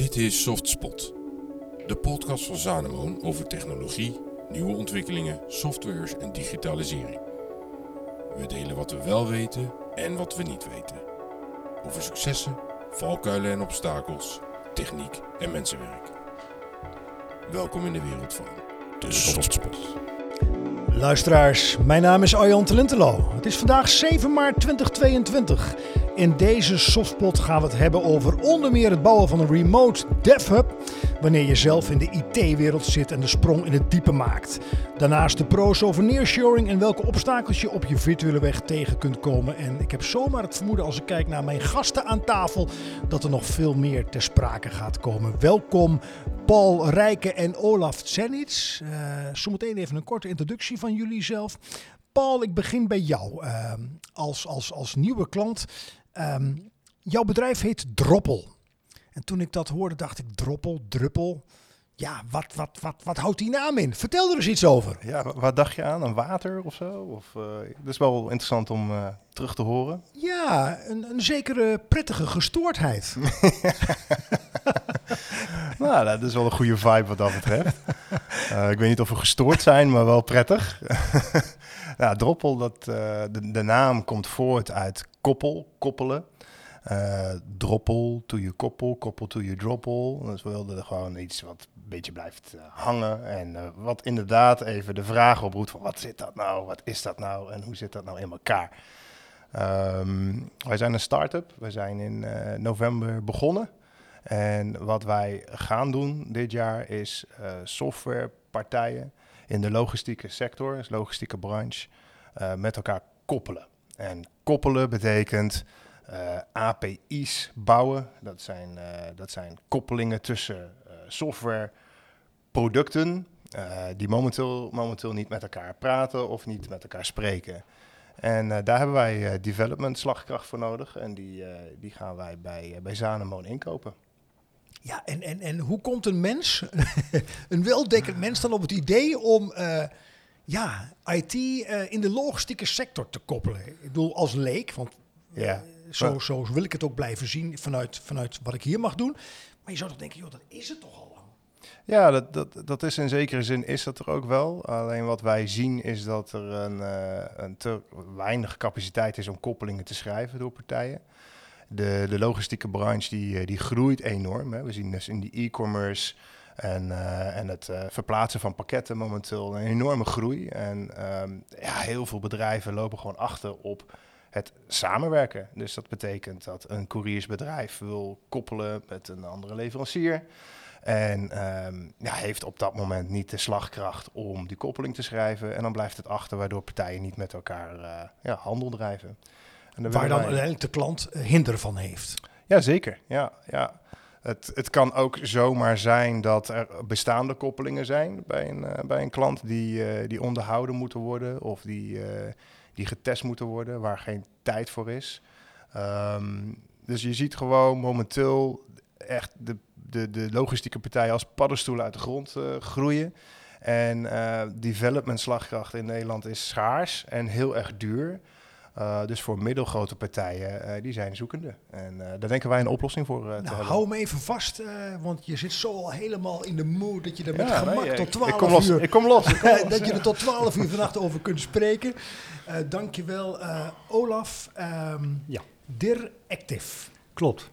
Dit is Softspot, de podcast van Zanemoon over technologie, nieuwe ontwikkelingen, softwares en digitalisering. We delen wat we wel weten en wat we niet weten. Over successen, valkuilen en obstakels, techniek en mensenwerk. Welkom in de wereld van de Softspot. Luisteraars, mijn naam is Arjan Talentelo. Het is vandaag 7 maart 2022. In deze softspot gaan we het hebben over onder meer het bouwen van een remote DevHub. Wanneer je zelf in de IT-wereld zit en de sprong in het diepe maakt. Daarnaast de pro's over nearshoring en welke obstakels je op je virtuele weg tegen kunt komen. En ik heb zomaar het vermoeden als ik kijk naar mijn gasten aan tafel dat er nog veel meer ter sprake gaat komen. Welkom Paul Rijken en Olaf Zenits. Uh, zometeen even een korte introductie van jullie zelf. Paul, ik begin bij jou uh, als, als, als nieuwe klant. Um, jouw bedrijf heet Droppel. En toen ik dat hoorde, dacht ik: Droppel, druppel. Ja, wat, wat, wat, wat houdt die naam in? Vertel er eens iets over. Ja, wat dacht je aan? Een water of zo? Of, uh, dat is wel interessant om uh, terug te horen. Ja, een, een zekere prettige gestoordheid. nou, dat is wel een goede vibe wat dat betreft. Uh, ik weet niet of we gestoord zijn, maar wel prettig. ja, droppel, dat, de, de naam komt voort uit koppel, koppelen. Uh, droppel to je koppel, koppel to je droppel. Dus we wilden gewoon iets wat een beetje blijft uh, hangen. En uh, wat inderdaad even de vraag oproept van wat zit dat nou, wat is dat nou en hoe zit dat nou in elkaar. Um, wij zijn een start-up, we zijn in november begonnen. En wat wij gaan doen dit jaar is softwarepartijen in de logistieke sector, dus logistieke branche, met elkaar koppelen. En koppelen betekent uh, API's bouwen. Dat zijn, uh, dat zijn koppelingen tussen uh, software, producten, die momenteel, momenteel niet met elkaar praten of niet met elkaar spreken. En daar hebben wij development slagkracht voor nodig. En die, die gaan wij bij, bij inkopen. Ja, en, en, en hoe komt een mens, een weldekkend mens, dan op het idee om ja, IT in de logistieke sector te koppelen? Ik bedoel, als leek, want ja. Zo, zo wil ik het ook blijven zien vanuit, vanuit wat ik hier mag doen. Maar je zou toch denken, joh, dat is het toch al lang? Ja, dat, dat, dat is in zekere zin is dat er ook wel. Alleen wat wij zien is dat er een, uh, een te weinig capaciteit is om koppelingen te schrijven door partijen. De, de logistieke branche die, eh, die groeit enorm. Hè. We zien dus in die e-commerce en, uh, en het uh, verplaatsen van pakketten momenteel een enorme groei. En um, ja, heel veel bedrijven lopen gewoon achter op het samenwerken. Dus dat betekent dat een couriersbedrijf wil koppelen met een andere leverancier. En um, ja, heeft op dat moment niet de slagkracht om die koppeling te schrijven. En dan blijft het achter, waardoor partijen niet met elkaar ja, handel drijven. En Waar dan wij... uiteindelijk de klant eh, hinder van heeft. Ja, zeker. Ja, ja. Het, het kan ook zomaar zijn dat er bestaande koppelingen zijn bij een, uh, bij een klant die, uh, die onderhouden moeten worden of die, uh, die getest moeten worden, waar geen tijd voor is. Um, dus je ziet gewoon momenteel echt de, de, de logistieke partijen als paddenstoelen uit de grond groeien. En development slagkracht in Nederland is schaars en heel erg duur. Uh, dus voor middelgrote partijen, uh, die zijn zoekende. En uh, daar denken wij een oplossing voor te nou, hebben. Hou me even vast, want je zit zo al helemaal in de mood dat je er met gemak nee, tot 12 ik kom los, uur... Ik kom los. Ik kom los. dat je er tot 12 uur vannacht over kunt spreken. dankjewel, Olaf. Um, ja. Dir Active. Klopt.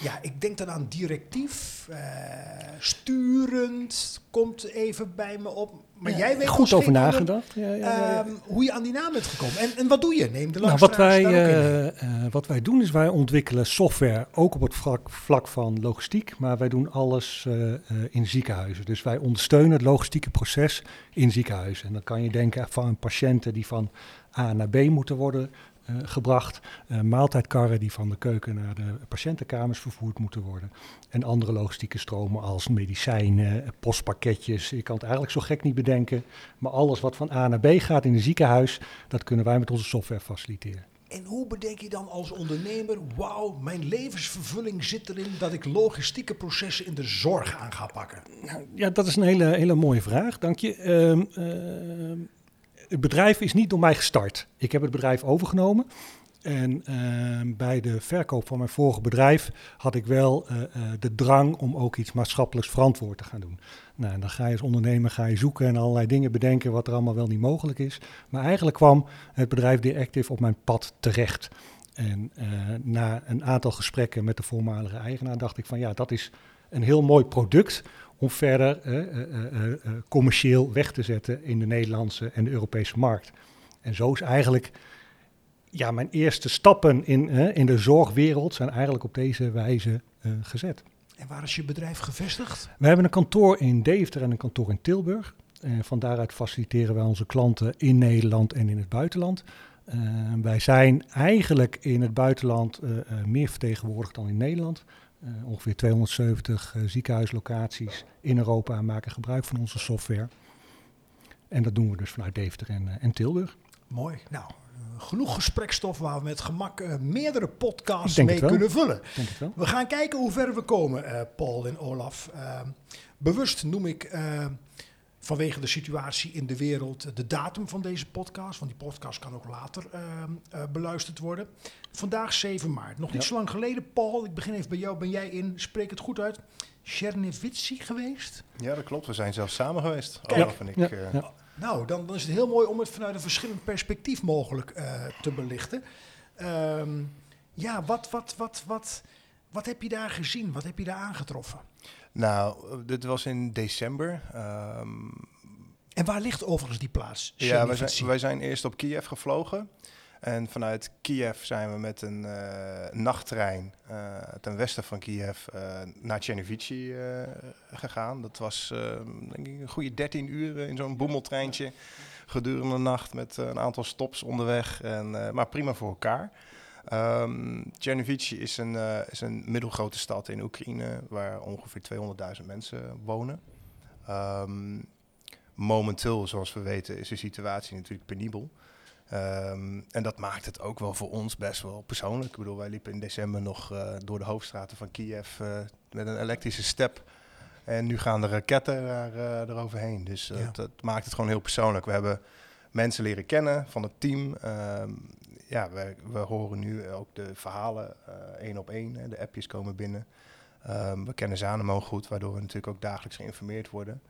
Ja, ik denk dan aan directief, uh, sturend, komt even bij me op. Maar ja, jij weet goed over nagedacht. Ja, ja, um, hoe je aan die naam bent gekomen. En, en wat doe je? Neem de nou, wat wij, uh, uh, wat wij doen is wij ontwikkelen software ook op het vlak, vlak van logistiek. Maar wij doen alles in ziekenhuizen. Dus wij ondersteunen het logistieke proces in ziekenhuizen. En dan kan je denken van patiënten die van A naar B moeten worden gebracht. Uh, maaltijdkarren die van de keuken naar de patiëntenkamers vervoerd moeten worden. En andere logistieke stromen als medicijnen, postpakketjes. Je kan het eigenlijk zo gek niet bedenken. Maar alles wat van A naar B gaat in een ziekenhuis, dat kunnen wij met onze software faciliteren. En hoe bedenk je dan als ondernemer, wauw, mijn levensvervulling zit erin dat ik logistieke processen in de zorg aan ga pakken? Nou, ja, dat is een hele, hele mooie vraag, dank je. Uh, het bedrijf is niet door mij gestart. Ik heb het bedrijf overgenomen. En ehm, bij de verkoop van mijn vorige bedrijf had ik wel eh, eh, de drang om ook iets maatschappelijks verantwoord te gaan doen. Nou, dan ga je als ondernemer ga je zoeken en allerlei dingen bedenken wat er allemaal wel niet mogelijk is. Maar eigenlijk kwam het bedrijf Active op mijn pad terecht. En eh, na een aantal gesprekken met de voormalige eigenaar dacht ik van ja, dat is een heel mooi product om verder commercieel weg te zetten in de Nederlandse en de Europese markt. En zo is eigenlijk ja, mijn eerste stappen in, in de zorgwereld zijn eigenlijk op deze wijze gezet. En waar is je bedrijf gevestigd? We hebben een kantoor in Deventer en een kantoor in Tilburg. En van daaruit faciliteren wij onze klanten in Nederland en in het buitenland. Uh, wij zijn eigenlijk in het buitenland uh, meer vertegenwoordigd dan in Nederland. Ongeveer 270 ziekenhuislocaties in Europa maken gebruik van onze software. En dat doen we dus vanuit Deventer en, en Tilburg. Mooi. Nou, genoeg gesprekstof waar we met gemak uh, meerdere podcasts mee kunnen vullen. We gaan kijken hoe ver we komen, uh, Paul en Olaf. Uh, bewust noem ik vanwege de situatie in de wereld de datum van deze podcast. Want die podcast kan ook later beluisterd worden. Vandaag 7 maart. Nog niet zo lang geleden, Paul. Ik begin even bij jou. Ben jij in, spreek het goed uit, Chernivtsi geweest? Ja, dat klopt. We zijn zelfs samen geweest. Olaf en ik. Ja. Nou, dan, dan, is het heel mooi om het vanuit een verschillend perspectief mogelijk uh, te belichten. Um, ja, wat, wat, wat, wat, wat heb je daar gezien? Wat heb je daar aangetroffen? Nou, dit was in december. Um, en waar ligt overigens die plaats? Ja, wij zijn, wij zijn eerst op Kiev gevlogen. En vanuit Kiev zijn we met een uh, nachttrein uh, ten westen van Kiev uh, naar Chernivici gegaan. Dat was denk ik een goede 13 uur in zo'n boemeltreintje gedurende de nacht met een aantal stops onderweg. En, maar prima voor elkaar. Um, is een, is een middelgrote stad in Oekraïne waar ongeveer 200.000 mensen wonen. Um, momenteel, zoals we weten, is de situatie natuurlijk penibel. Um, en dat maakt het ook wel voor ons best wel persoonlijk. Ik bedoel, wij liepen in december nog uh, door de hoofdstraten van Kiev uh, met een elektrische step. En nu gaan de raketten daar, uh, eroverheen. Dus ja. dat maakt het gewoon heel persoonlijk. We hebben mensen leren kennen van het team. Um, ja, we, we, horen nu ook de verhalen één op één. De appjes komen binnen. Um, we kennen Zanemo goed, waardoor we natuurlijk ook dagelijks geïnformeerd worden.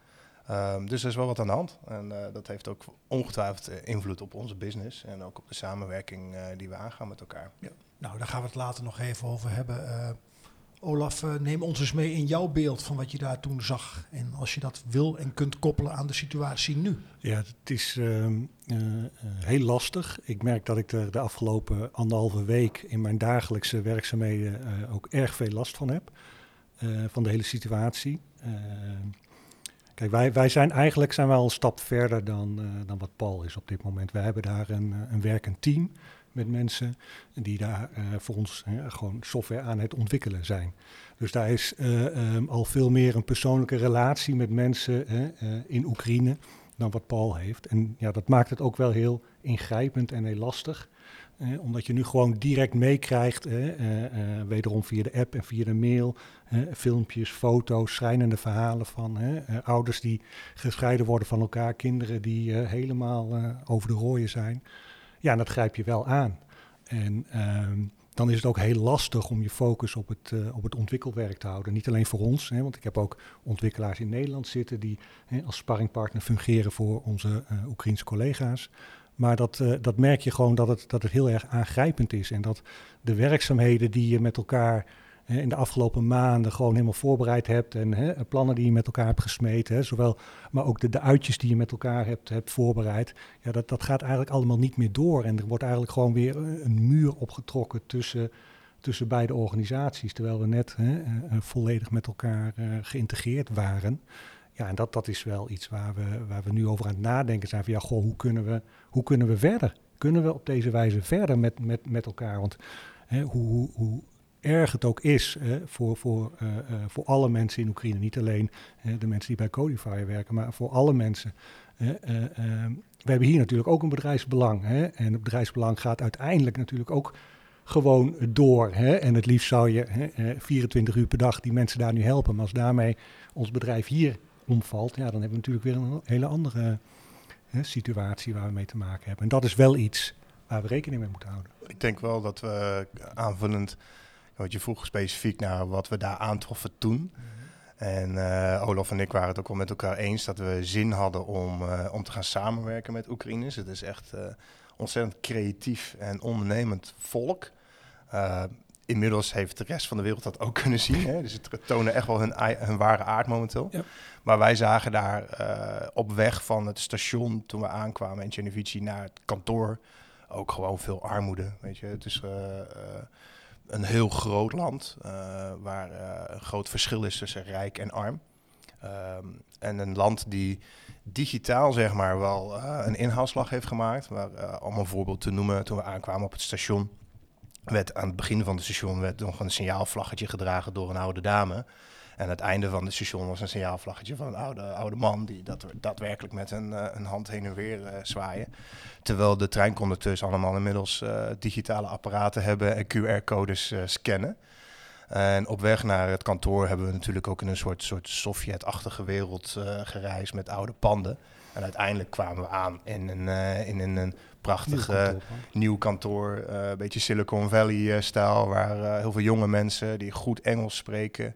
Um, dus er is wel wat aan de hand. En uh, dat heeft ook ongetwijfeld eh, invloed op onze business en ook op de samenwerking die we aangaan met elkaar. Ja. Nou, daar gaan we het later nog even over hebben. Olaf, neem ons eens mee in jouw beeld van wat je daar toen zag. En als je dat wil en kunt koppelen aan de situatie nu. Ja, het is uh, heel lastig. Ik merk dat ik er de afgelopen anderhalve week in mijn dagelijkse werkzaamheden ook erg veel last van heb. van de hele situatie. Ehm, Kijk, wij, wij zijn eigenlijk zijn wel een stap verder dan, dan wat Paul is op dit moment. Wij hebben daar een, eh, een werkend team met mensen die daar uh, voor ons gewoon software aan het ontwikkelen zijn. Dus daar is uh, um, al veel meer een persoonlijke relatie met mensen in Oekraïne dan wat Paul heeft. En ja, dat maakt het ook wel heel ingrijpend en heel lastig omdat je nu gewoon direct meekrijgt, eh, eh, wederom via de app en via de mail, filmpjes, foto's, schrijnende verhalen van ouders die gescheiden worden van elkaar, kinderen die helemaal over de rooien zijn. Ja, dat grijp je wel aan. En ehm, dan is het ook heel lastig om je focus op het, uh, op het ontwikkelwerk te houden. Niet alleen voor ons, hè, want ik heb ook ontwikkelaars in Nederland zitten die hè, als sparringpartner fungeren voor onze uh, Oekraïnse collega's. Maar dat, uh, dat merk je gewoon dat het, dat het heel erg aangrijpend is. En dat de werkzaamheden die je met elkaar hè, in de afgelopen maanden gewoon helemaal voorbereid hebt. En hè, plannen die je met elkaar hebt gesmeten. Hè, zowel, maar ook de, de uitjes die je met elkaar hebt, hebt voorbereid. Ja, dat, dat gaat eigenlijk allemaal niet meer door. En er wordt eigenlijk gewoon weer een muur opgetrokken tussen, tussen beide organisaties. Terwijl we net hè, uh, volledig met elkaar geïntegreerd waren. Ja, en dat, dat is wel iets waar we, waar we nu over aan het nadenken zijn. Van ja, goh, hoe kunnen we, hoe kunnen we verder? Kunnen we op deze wijze verder met, met, met elkaar? Want hè, hoe, hoe, hoe erg het ook is hè, voor, voor, uh, uh, voor alle mensen in Oekraïne, niet alleen de mensen die bij Codifier werken, maar voor alle mensen. Uh, we hebben hier natuurlijk ook een bedrijfsbelang. Hè, en het bedrijfsbelang gaat uiteindelijk natuurlijk ook gewoon door. En het liefst zou je hè, 24 uur per dag die mensen daar nu helpen. Maar als daarmee ons bedrijf hier omvalt, ja, dan hebben we natuurlijk weer een hele andere situatie waar we mee te maken hebben. En dat is wel iets waar we rekening mee moeten houden. Ik denk wel dat we aanvullend, wat je vroeg specifiek naar wat we daar aantroffen toen. En uh, Olaf en ik waren het ook wel met elkaar eens dat we zin hadden om, uh, om te gaan samenwerken met Oekraïners. Het is echt uh, ontzettend creatief en ondernemend volk. inmiddels heeft de rest van de wereld dat ook kunnen zien. Hè? Dus het tonen echt wel hun, hun ware aard momenteel. Ja. Maar wij zagen daar op weg van het station toen we aankwamen in Genevici naar het kantoor ook gewoon veel armoede. Weet je, het is een heel groot land uh, waar uh, een groot verschil is tussen rijk en arm. Um, en een land die digitaal zeg maar wel uh, een inhaalslag heeft gemaakt. Waar, om een voorbeeld te noemen, toen we aankwamen op het station, werd aan het begin van het station werd nog een signaalvlaggetje gedragen door een oude dame. En aan het einde van het station was een signaalvlaggetje van een oude, oude man die dat daadwerkelijk met een, uh, een hand heen en weer uh, zwaaien. Terwijl de treinconducteurs allemaal inmiddels uh, digitale apparaten hebben en QR-codes scannen. En op weg naar het kantoor hebben we natuurlijk ook in een soort, soort Sovjet-achtige wereld gereisd met oude panden. En uiteindelijk kwamen we aan in een, in een, een prachtig nieuw kantoor, nieuw kantoor een beetje Silicon Valley-stijl, waar heel veel jonge mensen die goed Engels spreken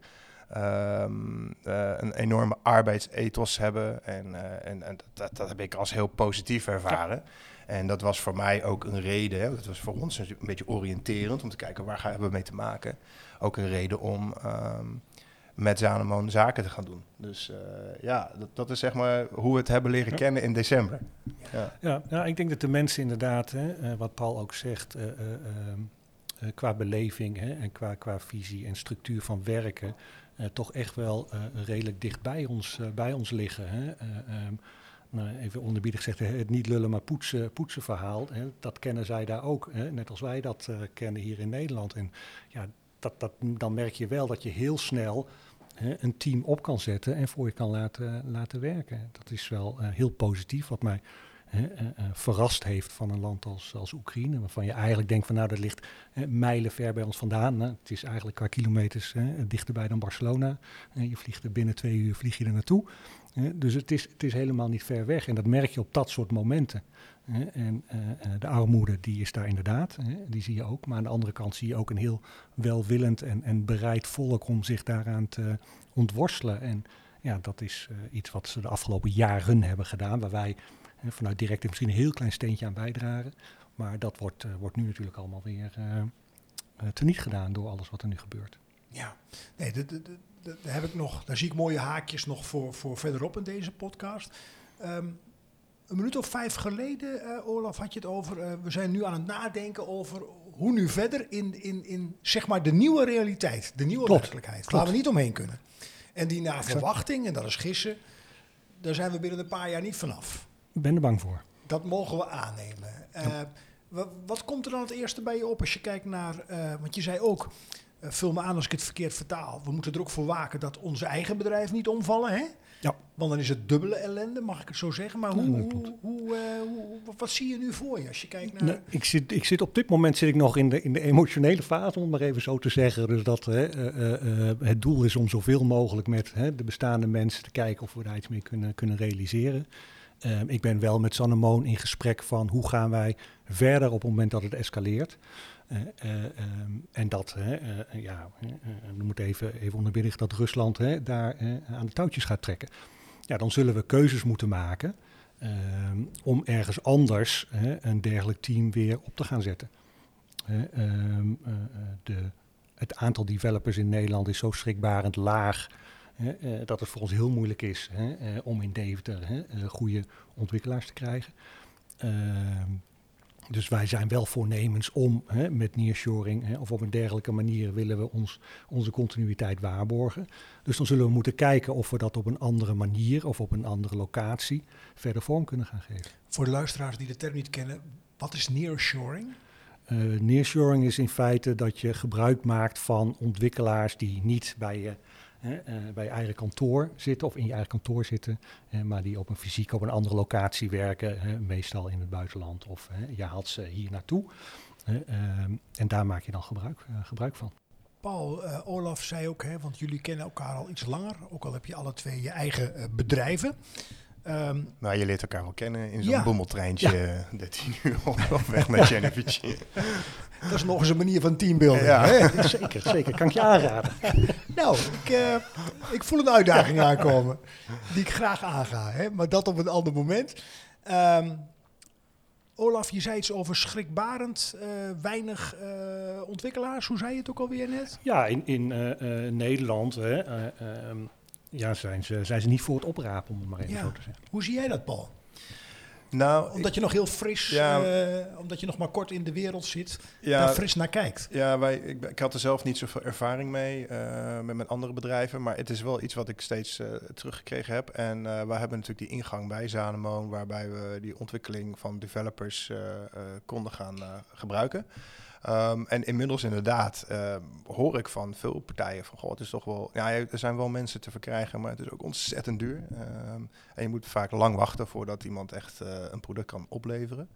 um, uh, een enorme arbeidsethos hebben. En, uh, en, en dat, dat, heb ik als heel positief ervaren. En dat was voor mij ook een reden, hè, dat was voor ons een beetje oriënterend om te kijken waar gaan we mee te maken. Ook een reden om um, met Zanemon zaken te gaan doen. Dus uh, ja, dat, dat, is zeg maar hoe we het hebben leren kennen in december. Ja. Ja, ja, ik denk dat de mensen inderdaad, hè, wat Paul ook zegt, uh, uh, qua beleving hè, en qua, qua visie en structuur van werken, toch echt wel uh, redelijk dicht bij ons, uh, bij ons liggen. Hè? Um, nou, even onderbiedig gezegd, het niet lullen maar poetsen, poetsen verhaal, hè? dat kennen zij daar ook, hè? net als wij dat kennen hier in Nederland. En ja, dat, dat, dan merk je wel dat je heel snel een team op kan zetten en voor je kan laten, laten werken. Dat is wel heel positief, wat mij Hè, verrast heeft van een land als, als Oekraïne. Waarvan je eigenlijk denkt van nou dat ligt mijlen ver bij ons vandaan. Het is eigenlijk qua kilometers dichterbij dan Barcelona. je vliegt er binnen twee uur vlieg je er naartoe. dus het is, het is helemaal niet ver weg. En dat merk je op dat soort momenten. en de armoede die is daar inderdaad, die zie je ook. Maar aan de andere kant zie je ook een heel welwillend en, en bereid volk om zich daaraan te ontworstelen. En ja, dat is iets wat ze de afgelopen jaren hebben gedaan. Waar wij vanuit direct misschien een heel klein steentje aan bijdragen. Maar dat wordt, uh, wordt nu natuurlijk allemaal weer uh, teniet gedaan door alles wat er nu gebeurt. Ja, nee, daar heb ik nog, daar zie ik mooie haakjes nog voor, voor verderop in deze podcast. Um, een minuut of vijf geleden, uh, Olaf, had je het over. Uh, we zijn nu aan het nadenken over hoe nu verder in, in, in zeg maar de nieuwe realiteit, de nieuwe werkelijkheid. Waar we niet omheen kunnen. En die naar verwachting, en dat is gissen, daar zijn we binnen een paar jaar niet vanaf. Ik ben er bang voor. Dat mogen we aannemen. Uh, wat, komt er dan het eerste bij je op als je kijkt naar, uh, want je zei ook, uh, vul me aan als ik het verkeerd vertaal. We moeten er ook voor waken dat onze eigen bedrijven niet omvallen, hè? Ja. Want dan is het dubbele ellende, mag ik het zo zeggen. Maar hoe, ja, hoe, hoe, hoe, wat zie je nu voor je als je kijkt naar... Nou, ik, zit, ik zit op dit moment zit ik nog in de, in de emotionele fase, om het maar even zo te zeggen. Dus dat hè, het doel is om zoveel mogelijk met hè, de bestaande mensen te kijken of we daar iets mee kunnen, kunnen realiseren. Um, ik ben wel met Sannemoon in gesprek van hoe gaan wij verder op het moment dat het escaleert. Uh, uh, um, en dat, uh, ja, we moeten even, even dat Rusland daar aan de touwtjes gaat trekken. Ja, dan zullen we keuzes moeten maken um, om ergens anders een dergelijk team weer op te gaan zetten. de, het aantal developers in Nederland is zo schrikbarend laag Hè, uh, dat het voor ons heel moeilijk is hè, uh, om in Deventer hè, uh, goede ontwikkelaars te krijgen. Ehm, dus wij zijn wel voornemens om hè, met nearshoring hè, of op een dergelijke manier willen we ons, onze continuïteit waarborgen. Dus dan zullen we moeten kijken of we dat op een andere manier of op een andere locatie verder vorm kunnen gaan geven. Voor de luisteraars die de term niet kennen, wat is nearshoring? Uh, nearshoring is in feite dat je gebruik maakt van ontwikkelaars die niet bij je hè, uh, bij je eigen kantoor zitten of in je eigen kantoor zitten, uh, maar die op een fysiek op een andere locatie werken, meestal in het buitenland of je haalt ze hier naartoe. Ehm, en daar maak je dan gebruik, eh, gebruik van. Paul, Olaf zei ook, hè, want jullie kennen elkaar al iets langer, ook al heb je alle twee je eigen bedrijven. Ehm, Nou, je leert elkaar wel kennen in zo'n Ja. boemeltreintje, eh, 13 uur op, weg naar Genevici. dat is nog eens een manier van teambuilding. Ja. Hè? Zeker, zeker. Kan ik je aanraden. Nou, ik, eh, ik voel een uitdaging aankomen die ik graag aanga, hè? maar dat op een ander moment. Ehm, Olaf, je zei iets over schrikbarend eh, weinig eh, ontwikkelaars. Hoe zei je het ook alweer net? Ja, in, in eh, eh, Nederland hè, eh, ehm, ja, zijn, ze, zijn ze niet voor het oprapen, om het maar even Ja. zo te zeggen. Hoe zie jij dat, Paul? Nou, Omdat je nog heel fris, Ja. eh, omdat je nog maar kort in de wereld zit, ja, daar fris naar kijkt. Ja, wij, ik, had er zelf niet zoveel ervaring mee eh, met mijn andere bedrijven. Maar het is wel iets wat ik steeds eh, teruggekregen heb. En eh wij hebben natuurlijk die ingang bij Zanemoon, waarbij we die ontwikkeling van developers eh, eh, konden gaan eh, gebruiken. Ehm, en inmiddels inderdaad eh, hoor ik van veel partijen van, goh, het is toch wel, ja, er zijn wel mensen te verkrijgen, maar het is ook ontzettend duur. Ehm, en je moet vaak lang wachten voordat iemand echt eh, een product kan opleveren.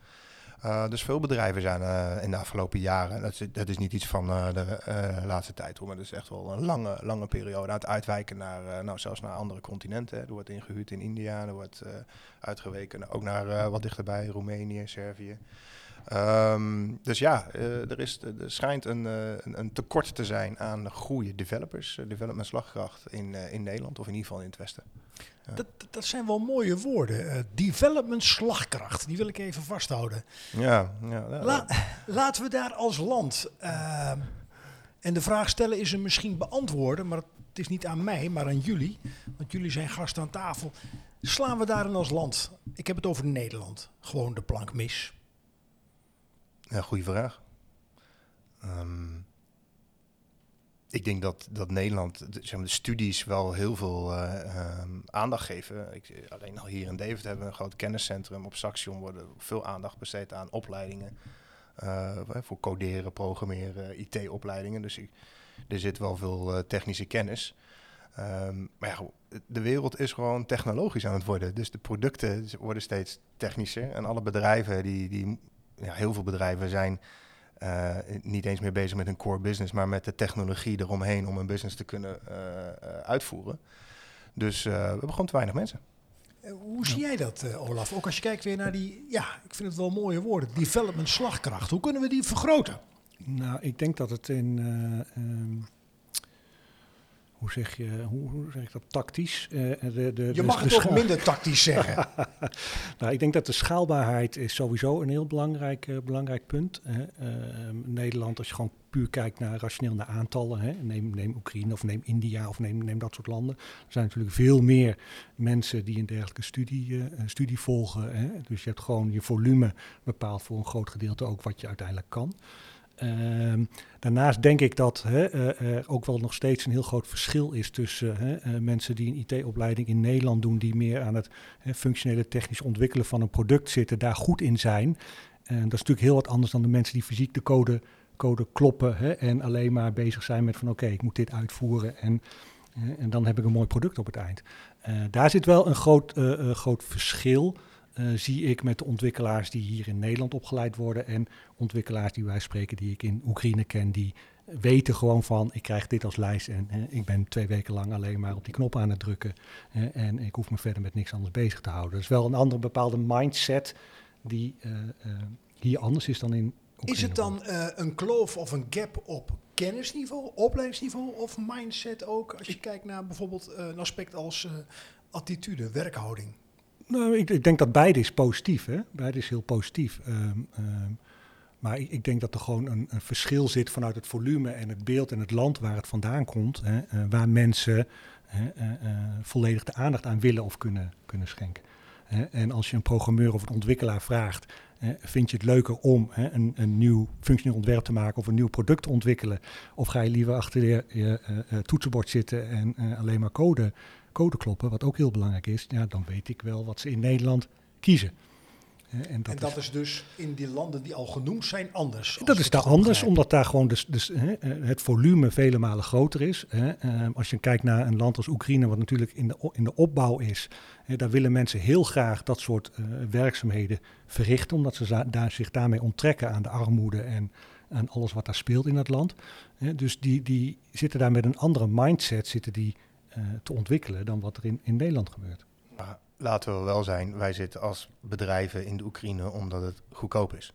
Uh, dus veel bedrijven zijn uh, in de afgelopen jaren, dat is, dat is niet iets van de laatste tijd hoor, maar dat is echt wel een lange, lange periode aan het uitwijken naar, nou, zelfs naar andere continenten. Hè. Er wordt ingehuurd in India, er wordt uitgeweken ook naar wat dichterbij, Roemenië, Servië. Um, dus ja, uh, er, is, er schijnt een, uh, een, een, tekort te zijn aan goede developers, uh, development slagkracht in, in Nederland of in ieder geval in het Westen. Dat, dat, zijn wel mooie woorden. development slagkracht, die wil ik even vasthouden. Ja, ja, ja. La, laten we daar als land. ehm, en de vraag stellen is er misschien beantwoorden, maar het is niet aan mij, maar aan jullie. Want jullie zijn gasten aan tafel. Slaan we daarin als land? Ik heb het over Nederland. Gewoon de plank mis. Ja, goede vraag. Um, ik denk dat, dat Nederland, de, zeg maar, de studies wel heel veel uh, um, aandacht geven. Ik, alleen al hier in Deventer hebben we een groot kenniscentrum. Op Saxion worden veel aandacht besteed aan opleidingen. Uh, voor coderen, programmeren, IT-opleidingen. Dus er zit wel veel uh, technische kennis. Um, maar ja, de wereld is gewoon technologisch aan het worden. Dus de producten worden steeds technischer. En alle bedrijven die, die ja, heel veel bedrijven zijn uh, niet eens meer bezig met hun core business, maar met de technologie eromheen om hun business te kunnen uh, uh, uitvoeren. Dus we hebben gewoon te weinig mensen. Hoe zie jij dat, Olaf? Ook als je kijkt weer naar die, ja, ik vind het wel mooie woorden, development slagkracht. Hoe kunnen we die vergroten? Nou, ik denk dat het in. Um, hoe zeg je, hoe, hoe zeg ik dat, tactisch? Uh, de, de, je mag het ook minder tactisch zeggen. nou, ik denk dat de schaalbaarheid is sowieso een heel belangrijk, uh, belangrijk punt. Hè. Uh, Nederland, als je gewoon puur kijkt naar rationeel naar aantallen, hè. Neem, neem Oekraïne of neem India of neem, neem dat soort landen. Er zijn natuurlijk veel meer mensen die een dergelijke studie, eh, studie volgen. Hè. Dus je hebt gewoon je volume bepaalt voor een groot gedeelte ook wat je uiteindelijk kan. Uh, daarnaast denk ik dat hè, er ook wel nog steeds een heel groot verschil is tussen uh, mensen die een IT-opleiding in Nederland doen, die meer aan het functionele technisch ontwikkelen van een product zitten, daar goed in zijn. Dat is natuurlijk heel wat anders dan de mensen die fysiek de code, code kloppen hè, en alleen maar bezig zijn met van oké, ik moet dit uitvoeren en, en dan heb ik een mooi product op het eind. Daar zit wel een groot, groot verschil. Uh, zie ik met de ontwikkelaars die hier in Nederland opgeleid worden en ontwikkelaars die wij spreken, die ik in Oekraïne ken, die weten gewoon van ik krijg dit als lijst en ik ben twee weken lang alleen maar op die knop aan het drukken en ik hoef me verder met niks anders bezig te houden. Dat is wel een andere bepaalde mindset die uh, uh, hier anders is dan in Oekraïne. Is het dan een kloof of een gap op kennisniveau, opleidingsniveau of mindset ook als je kijkt naar bijvoorbeeld een aspect als attitude, werkhouding? Nou, ik, ik, denk dat beide is positief. Hè? Beide is heel positief. Um, um, maar ik, ik, denk dat er gewoon een, een, verschil zit vanuit het volume en het beeld en het land waar het vandaan komt. Hè? Uh, waar mensen uh, uh, volledig de aandacht aan willen of kunnen, kunnen schenken. en als je een programmeur of een ontwikkelaar vraagt, vind je het leuker om een, een, nieuw functioneel ontwerp te maken of een nieuw product te ontwikkelen? Of ga je liever achter je, je toetsenbord zitten en alleen maar code code kloppen, wat ook heel belangrijk is, ja, dan weet ik wel wat ze in Nederland kiezen. En dat, en dat is, is, dus in die landen die al genoemd zijn anders. Dat is daar anders, omdat daar gewoon dus, dus, hè, het volume vele malen groter is. Hè. Uh, als je kijkt naar een land als Oekraïne, wat natuurlijk in de, in de opbouw is, hè, daar willen mensen heel graag dat soort uh, werkzaamheden verrichten, omdat ze daar, zich daarmee onttrekken aan de armoede en aan alles wat daar speelt in dat land. Hè. Dus die, die zitten daar met een andere mindset, zitten die te ontwikkelen dan wat er in, in Nederland gebeurt. Maar laten we wel zijn, wij zitten als bedrijven in de Oekraïne omdat het goedkoop is.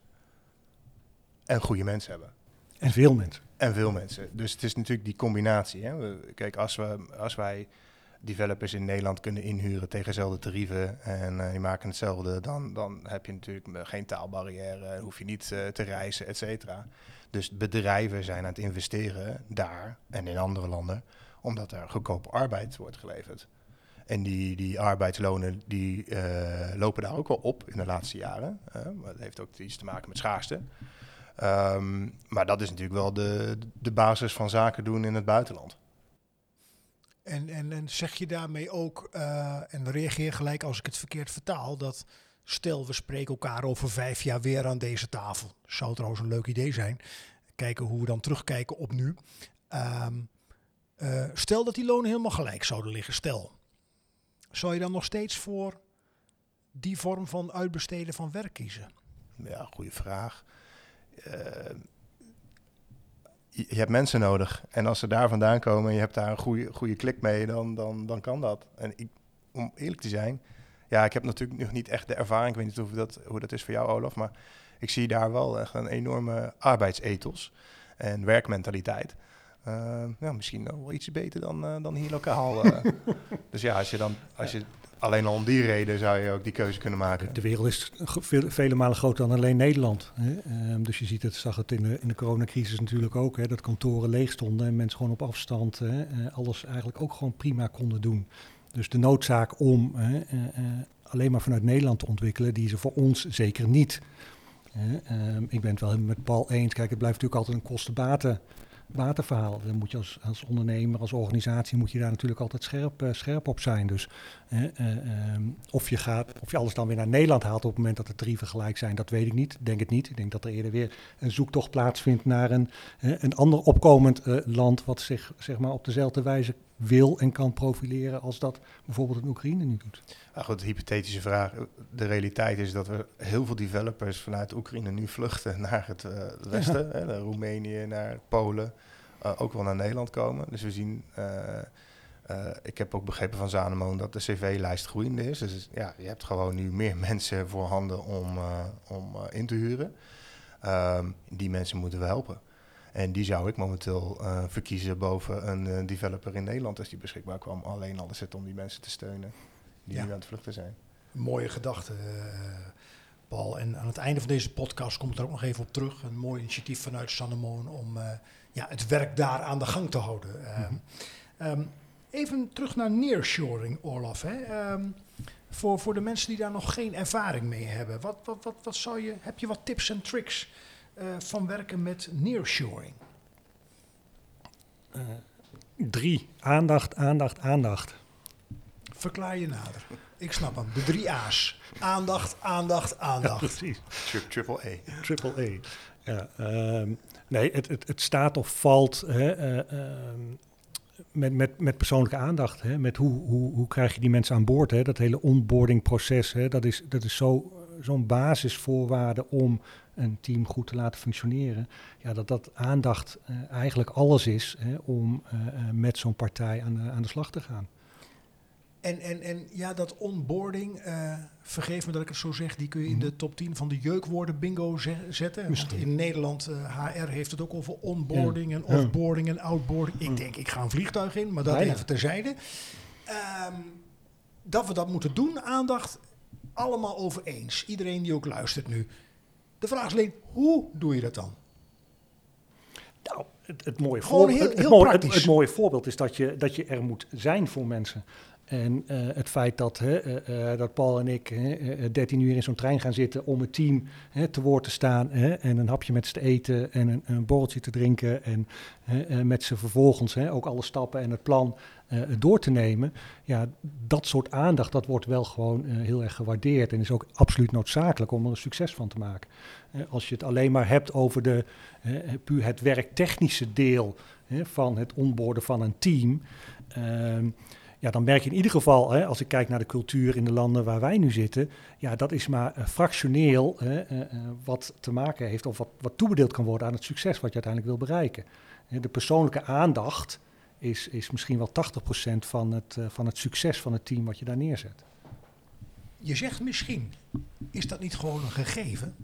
En goede mensen hebben. En veel mensen. En veel mensen. Dus het is natuurlijk die combinatie. Hè. We, kijk, als, we, als wij developers in Nederland kunnen inhuren tegen dezelfde tarieven en uh, die maken hetzelfde, dan, dan heb je natuurlijk geen taalbarrière, hoef je niet uh, te reizen, et cetera. Dus bedrijven zijn aan het investeren daar en in andere landen, omdat er goedkope arbeid wordt geleverd. En die, die arbeidslonen die, uh, lopen daar ook wel op in de laatste jaren. dat heeft ook iets te maken met schaarste. Um, maar dat is natuurlijk wel de, de basis van zaken doen in het buitenland. En, en, en zeg je daarmee ook, uh, en reageer gelijk als ik het verkeerd vertaal, dat stel we spreken elkaar over vijf jaar weer aan deze tafel. Zou trouwens een leuk idee zijn. Kijken hoe we dan terugkijken op nu. Um, uh, stel dat die lonen helemaal gelijk zouden liggen, stel. Zou je dan nog steeds voor die vorm van uitbesteden van werk kiezen? Ja, goede vraag. Je, je hebt mensen nodig. En als ze daar vandaan komen en je hebt daar een goede, goede klik mee, dan, dan, dan kan dat. En ik, om eerlijk te zijn, ja, ik heb natuurlijk nog niet echt de ervaring. Ik weet niet hoe dat, hoe dat is voor jou, Olaf. Maar ik zie daar wel echt een enorme arbeidsethos en werkmentaliteit. Uh, ja, misschien wel iets beter dan, uh, dan hier lokaal. Uh. dus ja, als je dan als je alleen al om die reden zou je ook die keuze kunnen maken. De wereld is veel, vele malen groter dan alleen Nederland. Hè? Um, dus je ziet het, zag het in de, in de coronacrisis natuurlijk ook, hè, dat kantoren leeg stonden en mensen gewoon op afstand hè, alles eigenlijk ook gewoon prima konden doen. Dus de noodzaak om hè, uh, alleen maar vanuit Nederland te ontwikkelen, die is er voor ons zeker niet. Um, ik ben het wel met Paul eens. Kijk, het blijft natuurlijk altijd een kostenbaten waterverhaal. Dan moet je als, als ondernemer, als organisatie, moet je daar natuurlijk altijd scherp, uh, scherp op zijn. Dus uh, uh, of, je gaat, of je alles dan weer naar Nederland haalt op het moment dat de tarieven gelijk zijn, dat weet ik niet. Denk het niet. Ik denk dat er eerder weer een zoektocht plaatsvindt naar een, een ander opkomend land wat zich zeg maar, op dezelfde wijze wil en kan profileren als dat bijvoorbeeld in Oekraïne nu doet. Nou goed, hypothetische vraag. De realiteit is dat we heel veel developers vanuit Oekraïne nu vluchten naar het uh, westen, ja. hè, naar Roemenië, naar Polen, uh, ook wel naar Nederland komen. Dus we zien, uh, ik heb ook begrepen van Zanemon dat de cv-lijst groeiende is. Dus ja, je hebt gewoon nu meer mensen voorhanden om, om in te huren. Um, die mensen moeten we helpen. En die zou ik momenteel uh, verkiezen boven een uh, developer in Nederland als die beschikbaar kwam. Alleen al is het om die mensen te steunen die ja. nu aan het vluchten zijn. Mooie gedachte, uh, Paul. En aan het einde van deze podcast komt er ook nog even op terug. Een mooi initiatief vanuit Sannemon om ja, het werk daar aan de gang te houden. Mm -hmm. um, even terug naar nearshoring, Olaf. Hè? Um, voor, voor de mensen die daar nog geen ervaring mee hebben. Wat, wat, wat, wat zou je, heb je wat tips en tricks van werken met nearshoring? Uh, drie. Aandacht, aandacht, aandacht. Verklaar je nader. Ik snap hem. De drie A's. Aandacht, aandacht, aandacht. Ja, precies. Tri triple A. Triple A. Ja, um, nee, het, het, het, staat of valt hè, uh, uh, met, met, met persoonlijke aandacht. Hè, met hoe, hoe, hoe krijg je die mensen aan boord? Hè? Dat hele onboardingproces, hè, dat is, dat is zo, zo'n basisvoorwaarde om een team goed te laten functioneren. Ja, dat dat aandacht uh, eigenlijk alles is hè, om uh, uh, met zo'n partij aan de, aan de slag te gaan. En, en, en ja, dat onboarding, vergeef me dat ik het zo zeg, die kun je in de top 10 van de jeukwoorden bingo zetten. In Nederland, HR heeft het ook over onboarding ja. en offboarding ja. en outboarding. Ik denk, ik ga een vliegtuig in, maar dat ja, even terzijde. Um, dat we dat moeten doen, aandacht, allemaal over eens. Iedereen die ook luistert nu. De vraag is alleen, hoe doe je dat dan? Nou, het, het, mooie, heel, heel het, mooie, het, het, mooie voorbeeld is dat je, dat je er moet zijn voor mensen. En uh, het feit dat, hè, uh, dat Paul en ik hè, 13 uur in zo'n trein gaan zitten om het team hè, te woord te staan hè, en een hapje met ze te eten en een, een borreltje te drinken en met ze vervolgens ook alle stappen en het plan door te nemen. Ja, dat soort aandacht, dat wordt wel gewoon uh, heel erg gewaardeerd en is ook absoluut noodzakelijk om er een succes van te maken. Uh, als je het alleen maar hebt over de, puur het werktechnische deel van het onboorden van een team. Ehm, ja, dan merk je in ieder geval, hè, als ik kijk naar de cultuur in de landen waar wij nu zitten, ja, dat is maar fractioneel wat te maken heeft of wat, wat toebedeeld kan worden aan het succes wat je uiteindelijk wil bereiken. De persoonlijke aandacht, is, is misschien wel 80% van het, uh, van het succes van het team wat je daar neerzet. Je zegt misschien. Is dat niet gewoon een gegeven?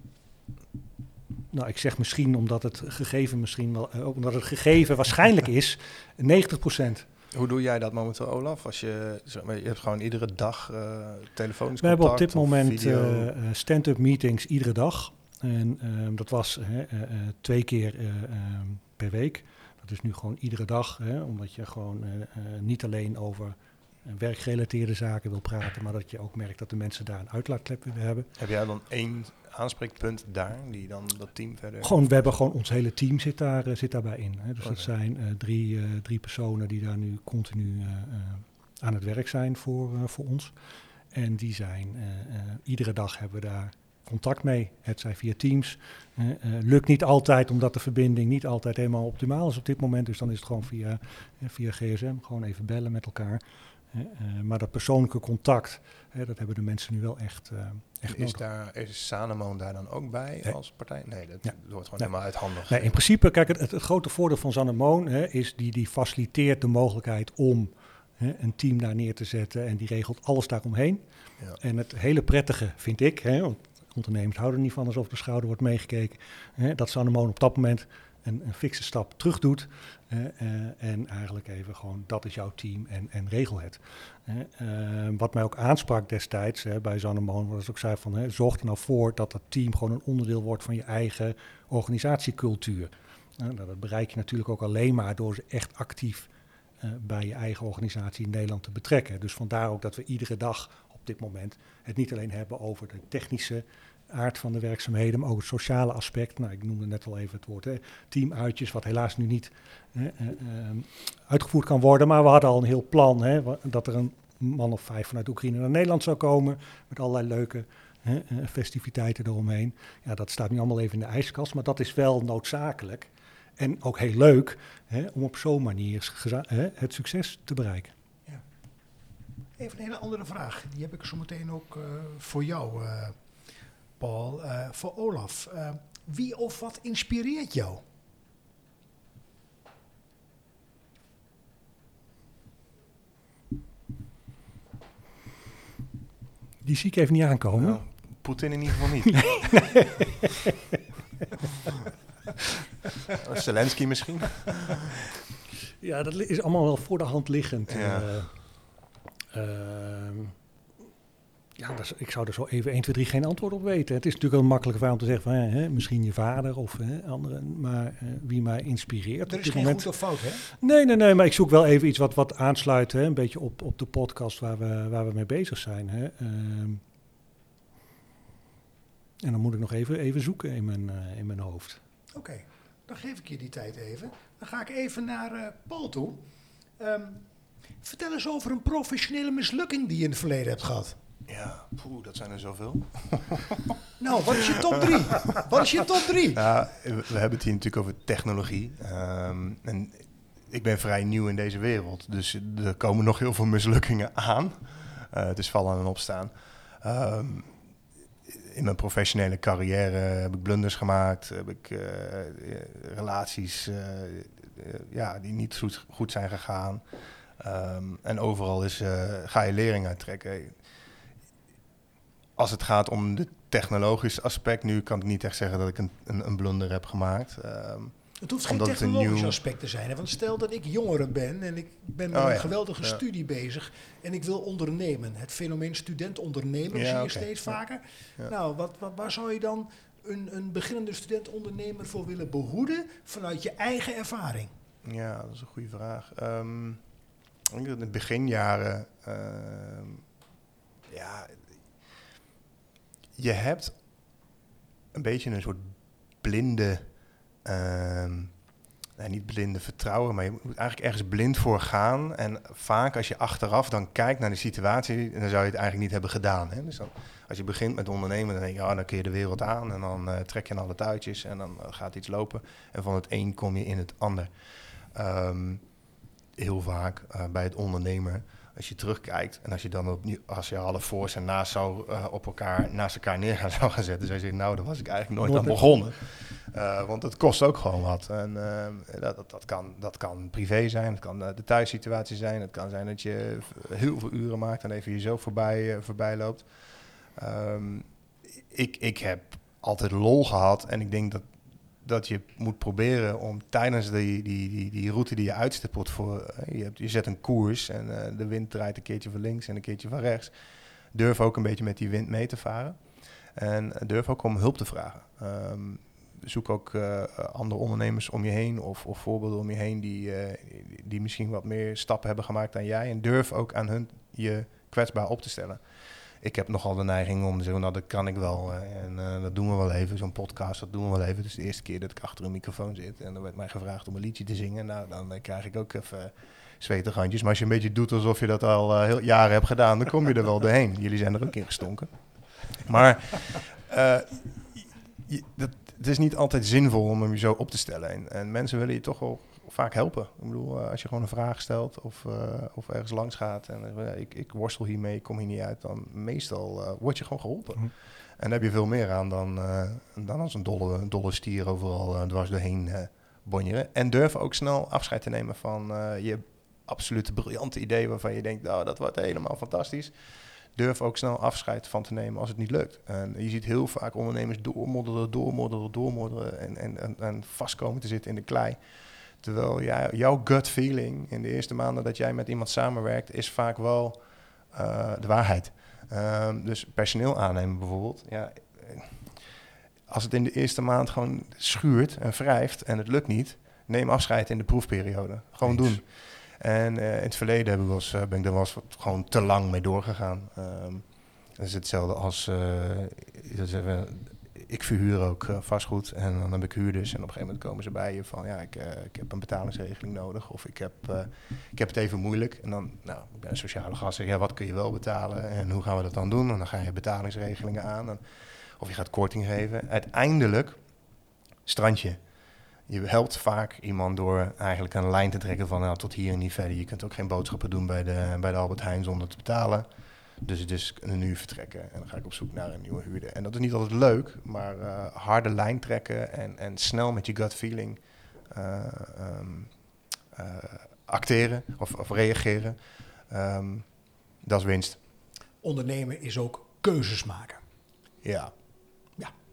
Nou, ik zeg misschien omdat het gegeven misschien wel, uh, omdat het gegeven waarschijnlijk is 90 procent. Hoe doe jij dat momenteel, Olaf? Als je, zeg maar, je hebt gewoon iedere dag uh, telefonisch We hebben op dit moment uh, stand-up meetings iedere dag. En uh, dat was twee keer ehm, per week. Dat is nu gewoon iedere dag, hè, omdat je gewoon niet alleen over werkgerelateerde zaken wil praten, maar dat je ook merkt dat de mensen daar een uitlaatklep willen hebben. Heb jij dan één aanspreekpunt daar, die dan dat team verder... Gewoon, we hebben gewoon, ons hele team zit, daar, zit daarbij in. Hè. Dus okay. dat zijn uh, drie, uh, drie personen die daar nu continu aan het werk zijn voor, voor ons. En die zijn, iedere dag hebben we daar contact mee. Het zijn via Teams. lukt niet altijd, omdat de verbinding niet altijd helemaal optimaal is op dit moment. Dus dan is het gewoon via, via GSM, gewoon even bellen met elkaar. Maar dat persoonlijke contact, dat hebben de mensen nu wel echt, echt is nodig. Daar, is Sanemon daar dan ook bij nee. als partij? Nee, dat ja. wordt gewoon helemaal uithandig. Nee, in principe, kijk, het, het, het grote voordeel van Sanemon is die, die faciliteert de mogelijkheid om een team daar neer te zetten en die regelt alles daaromheen. Ja. En het hele prettige vind ik, hè, want ondernemers houden er niet van alsof de schouder wordt meegekeken, hè, dat Sanemon op dat moment een, een fikse stap terug doet. Uh, en eigenlijk even gewoon, dat is jouw team en, en regel het. Uh, wat mij ook aansprak destijds bij Zannemoon, was ook zei van, zorg er nou voor dat dat team gewoon een onderdeel wordt van je eigen organisatiecultuur. Nou, dat bereik je natuurlijk ook alleen maar door ze echt actief bij je eigen organisatie in Nederland te betrekken. Dus vandaar ook dat we iedere dag op dit moment het niet alleen hebben over de technische aard van de werkzaamheden, maar ook het sociale aspect. Nou, ik noemde net al even het woord hè, teamuitjes, wat helaas nu niet hè, uh, uh, uitgevoerd kan worden. Maar we hadden al een heel plan hè, dat er een man of vijf vanuit Oekraïne naar Nederland zou komen. Met allerlei leuke hè, uh, festiviteiten eromheen. Ja, dat staat nu allemaal even in de ijskast, maar dat is wel noodzakelijk. En ook heel leuk hè, om op zo'n manier het succes te bereiken. Ja. Even een hele andere vraag. Die heb ik zo meteen ook voor jou. Uh, Paul, uh, voor Olaf. Uh, wie of wat inspireert jou? Die zie ik even niet aankomen. Nou, Poetin in ieder geval niet. Nee. Zelensky misschien? Ja, dat is allemaal wel voor de hand liggend. Ja. Uh, ja, dat is, ik zou er zo even 1, 2, 3 geen antwoord op weten. Het is natuurlijk een makkelijke vraag om te zeggen van hè, misschien je vader of hè, anderen, maar uh, wie mij inspireert. Er is geen moment. goed of fout, hè? Nee, nee, nee, maar ik zoek wel even iets wat, wat aansluit, hè, een beetje op, op de podcast waar we, waar we mee bezig zijn. Hè. Uh, en dan moet ik nog even, even zoeken in mijn, uh, in mijn hoofd. Oké, okay, dan geef ik je die tijd even. Dan ga ik even naar uh, Paul toe. Um, vertel eens over een professionele mislukking die je in het verleden hebt gehad. Ja, poeh, dat zijn er zoveel. nou, wat is je top drie? wat is je top drie? Ja, we hebben het hier natuurlijk over technologie. Um, en ik ben vrij nieuw in deze wereld, dus er komen nog heel veel mislukkingen aan. Uh, het is vallen en opstaan. Um, in mijn professionele carrière heb ik blunders gemaakt, heb ik uh, relaties uh, ja, die niet goed, goed zijn gegaan. Um, en overal is, ga je lering uittrekken als het gaat om het technologische aspect, nu kan ik niet echt zeggen dat ik een, een, een blunder heb gemaakt. Um, het hoeft geen technologisch nieuw... aspect te zijn. Hè? Want stel dat ik jongere ben en ik ben met oh, een ja. geweldige ja. studie bezig en ik wil ondernemen. Het fenomeen student-ondernemer ja, zie je okay. steeds vaker. Nou, wat, wat, waar zou je dan een, een beginnende student-ondernemer voor willen behoeden vanuit je eigen ervaring? Ja, dat is een goede vraag. Um, ik denk dat in de beginjaren, uh, ja, je hebt een beetje een soort blinde, nee, niet blinde vertrouwen, maar je moet eigenlijk ergens blind voor gaan. En vaak als je achteraf dan kijkt naar de situatie, dan zou je het eigenlijk niet hebben gedaan. Hè? Dus als je begint met ondernemen, dan denk je, ja, dan kun je de wereld aan en dan uh, trek je alle touwtjes en dan uh, gaat iets lopen. En van het een kom je in het ander. Um, heel vaak uh, bij het ondernemen als je terugkijkt en als je dan opnieuw, als je alle voor's en naast zou uh, op elkaar, naast elkaar neer gaan, zou gaan zetten, zou je zeggen, nou, daar was ik eigenlijk nooit aan begonnen. Uh, want het kost ook gewoon wat. En uh, dat, dat, dat, kan, dat kan privé zijn, het kan de thuissituatie zijn, het kan zijn dat je heel veel uren maakt en even jezelf voorbij, voorbij loopt. Ehm, ik, ik heb altijd lol gehad en ik denk dat, dat je moet proberen om tijdens die, die, die, die route die je uitstippelt voor, eh, je, hebt, je zet een koers en eh, de wind draait een keertje van links en een keertje van rechts. Durf ook een beetje met die wind mee te varen. En durf ook om hulp te vragen. Ehm, zoek ook andere ondernemers om je heen of, of voorbeelden om je heen die, die misschien wat meer stappen hebben gemaakt dan jij. En durf ook aan hun je kwetsbaar op te stellen. Ik heb nogal de neiging om te zeggen, nou dat kan ik wel uh, en dat doen we wel even. Zo'n podcast, dat doen we wel even. Dus de eerste keer dat ik achter een microfoon zit en er werd mij gevraagd om een liedje te zingen. Nou, dan krijg ik ook even zwetige handjes. Maar als je een beetje doet alsof je dat al heel jaren hebt gedaan, dan kom je er wel doorheen. Jullie zijn er ook in gestonken. Maar dat, het is niet altijd zinvol om hem zo op te stellen. En, en, mensen willen je toch wel vaak helpen. Ik bedoel, als je gewoon een vraag stelt of, uh, of ergens langs gaat en uh, ik, ik, worstel hiermee, ik kom hier niet uit, dan meestal uh, word je gewoon geholpen. Mm. En daar heb je veel meer aan dan, dan als een dolle, dolle stier overal dwars doorheen bonjeren. En durf ook snel afscheid te nemen van je absolute briljante idee waarvan je denkt, nou, dat wordt helemaal fantastisch durf ook snel afscheid van te nemen als het niet lukt. En je ziet heel vaak ondernemers doormodderen, doormodderen, doormodderen en, en, en, en vastkomen te zitten in de klei. Terwijl jij, jouw gut feeling in de eerste maanden dat jij met iemand samenwerkt, is vaak wel uh, de waarheid. Um, dus personeel aannemen bijvoorbeeld. Ja, als het in de eerste maand gewoon schuurt en wrijft en het lukt niet, neem afscheid in de proefperiode. Gewoon Eens. doen. En uh, in het verleden heb ik was, ben ik er was gewoon te lang mee doorgegaan. Um, dat is hetzelfde als, uh, ik verhuur ook vastgoed en dan heb ik huurders. En op een gegeven moment komen ze bij je van, ja, ik, ik heb een betalingsregeling nodig. Of ik heb, ik heb het even moeilijk. En dan, nou, ik ben een sociale gast. Zeg, ja, wat kun je wel betalen en hoe gaan we dat dan doen? En dan ga je betalingsregelingen aan. En, of je gaat korting geven. Uiteindelijk, strandje je helpt vaak iemand door eigenlijk een lijn te trekken van nou, tot hier en niet verder. Je kunt ook geen boodschappen doen bij de, bij de Albert Heijn zonder te betalen. Dus dus nu vertrekken en dan ga ik op zoek naar een nieuwe huurder. En dat is niet altijd leuk, maar uh, harde lijn trekken en, en snel met je gut feeling uh, um, uh, acteren of, of reageren, um, dat is winst. Ondernemen is ook keuzes maken. Ja,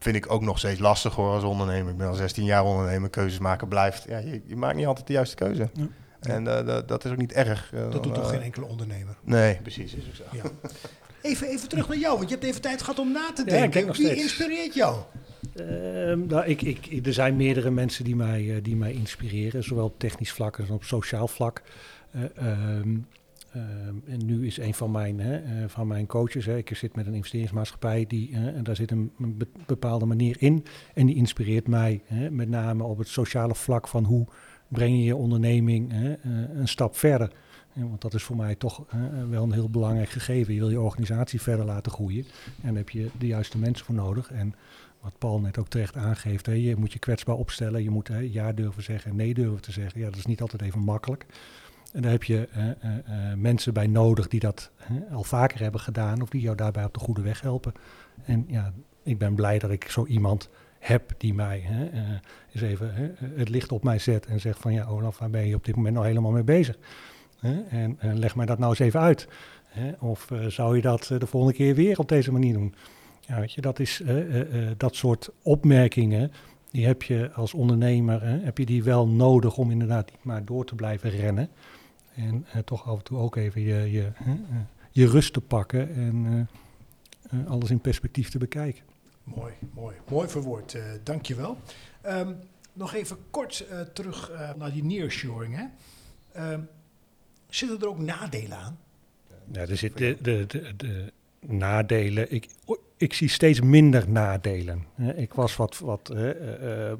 vind ik ook nog steeds lastig hoor als ondernemer. Ik ben al 16 jaar ondernemer, keuzes maken blijft. Ja, je, je maakt niet altijd de juiste keuze. Ja. En uh, dat, dat is ook niet erg. Uh, dat doet toch uh, geen enkele ondernemer? Nee, precies. Is ook zo. Ja. Even, even terug naar jou, want je hebt even tijd gehad om na te denken. Ja, Wie inspireert jou? Uh, nou, ik, ik, er zijn meerdere mensen die mij, die mij inspireren, zowel op technisch vlak als op sociaal vlak. Um, Uh, en nu is een van mijn, hè, uh, van mijn coaches, hè, ik zit met een investeringsmaatschappij, die, uh, en daar zit een, een be bepaalde manier in. En die inspireert mij, hè, met name op het sociale vlak van hoe breng je je onderneming hè, een stap verder. want dat is voor mij toch wel een heel belangrijk gegeven. Je wil je organisatie verder laten groeien. En daar heb je de juiste mensen voor nodig. En wat Paul net ook terecht aangeeft, hè, je moet je kwetsbaar opstellen. Je moet hè, ja durven zeggen en nee durven te zeggen. Ja, dat is niet altijd even makkelijk. En daar heb je uh, mensen bij nodig die dat al vaker hebben gedaan of die jou daarbij op de goede weg helpen. En ja, ik ben blij dat ik zo iemand heb die mij eens even het licht op mij zet en zegt van ja Olaf, waar ben je op dit moment nou helemaal mee bezig? En leg mij dat nou eens even uit. Of zou je dat de volgende keer weer op deze manier doen? Ja, weet je, dat is dat soort opmerkingen die heb je als ondernemer, hè, heb je die wel nodig om inderdaad niet maar door te blijven rennen. En toch af en toe ook even je, je, je rust te pakken en alles in perspectief te bekijken. Mooi, mooi. Mooi verwoord. Dank je wel. Um, nog even kort terug naar die nearshoring. Hè? Um, zitten er ook nadelen aan? Ja, er zitten de, de, de, de nadelen. Ik, ik zie steeds minder nadelen. Ik was wat, wat uh,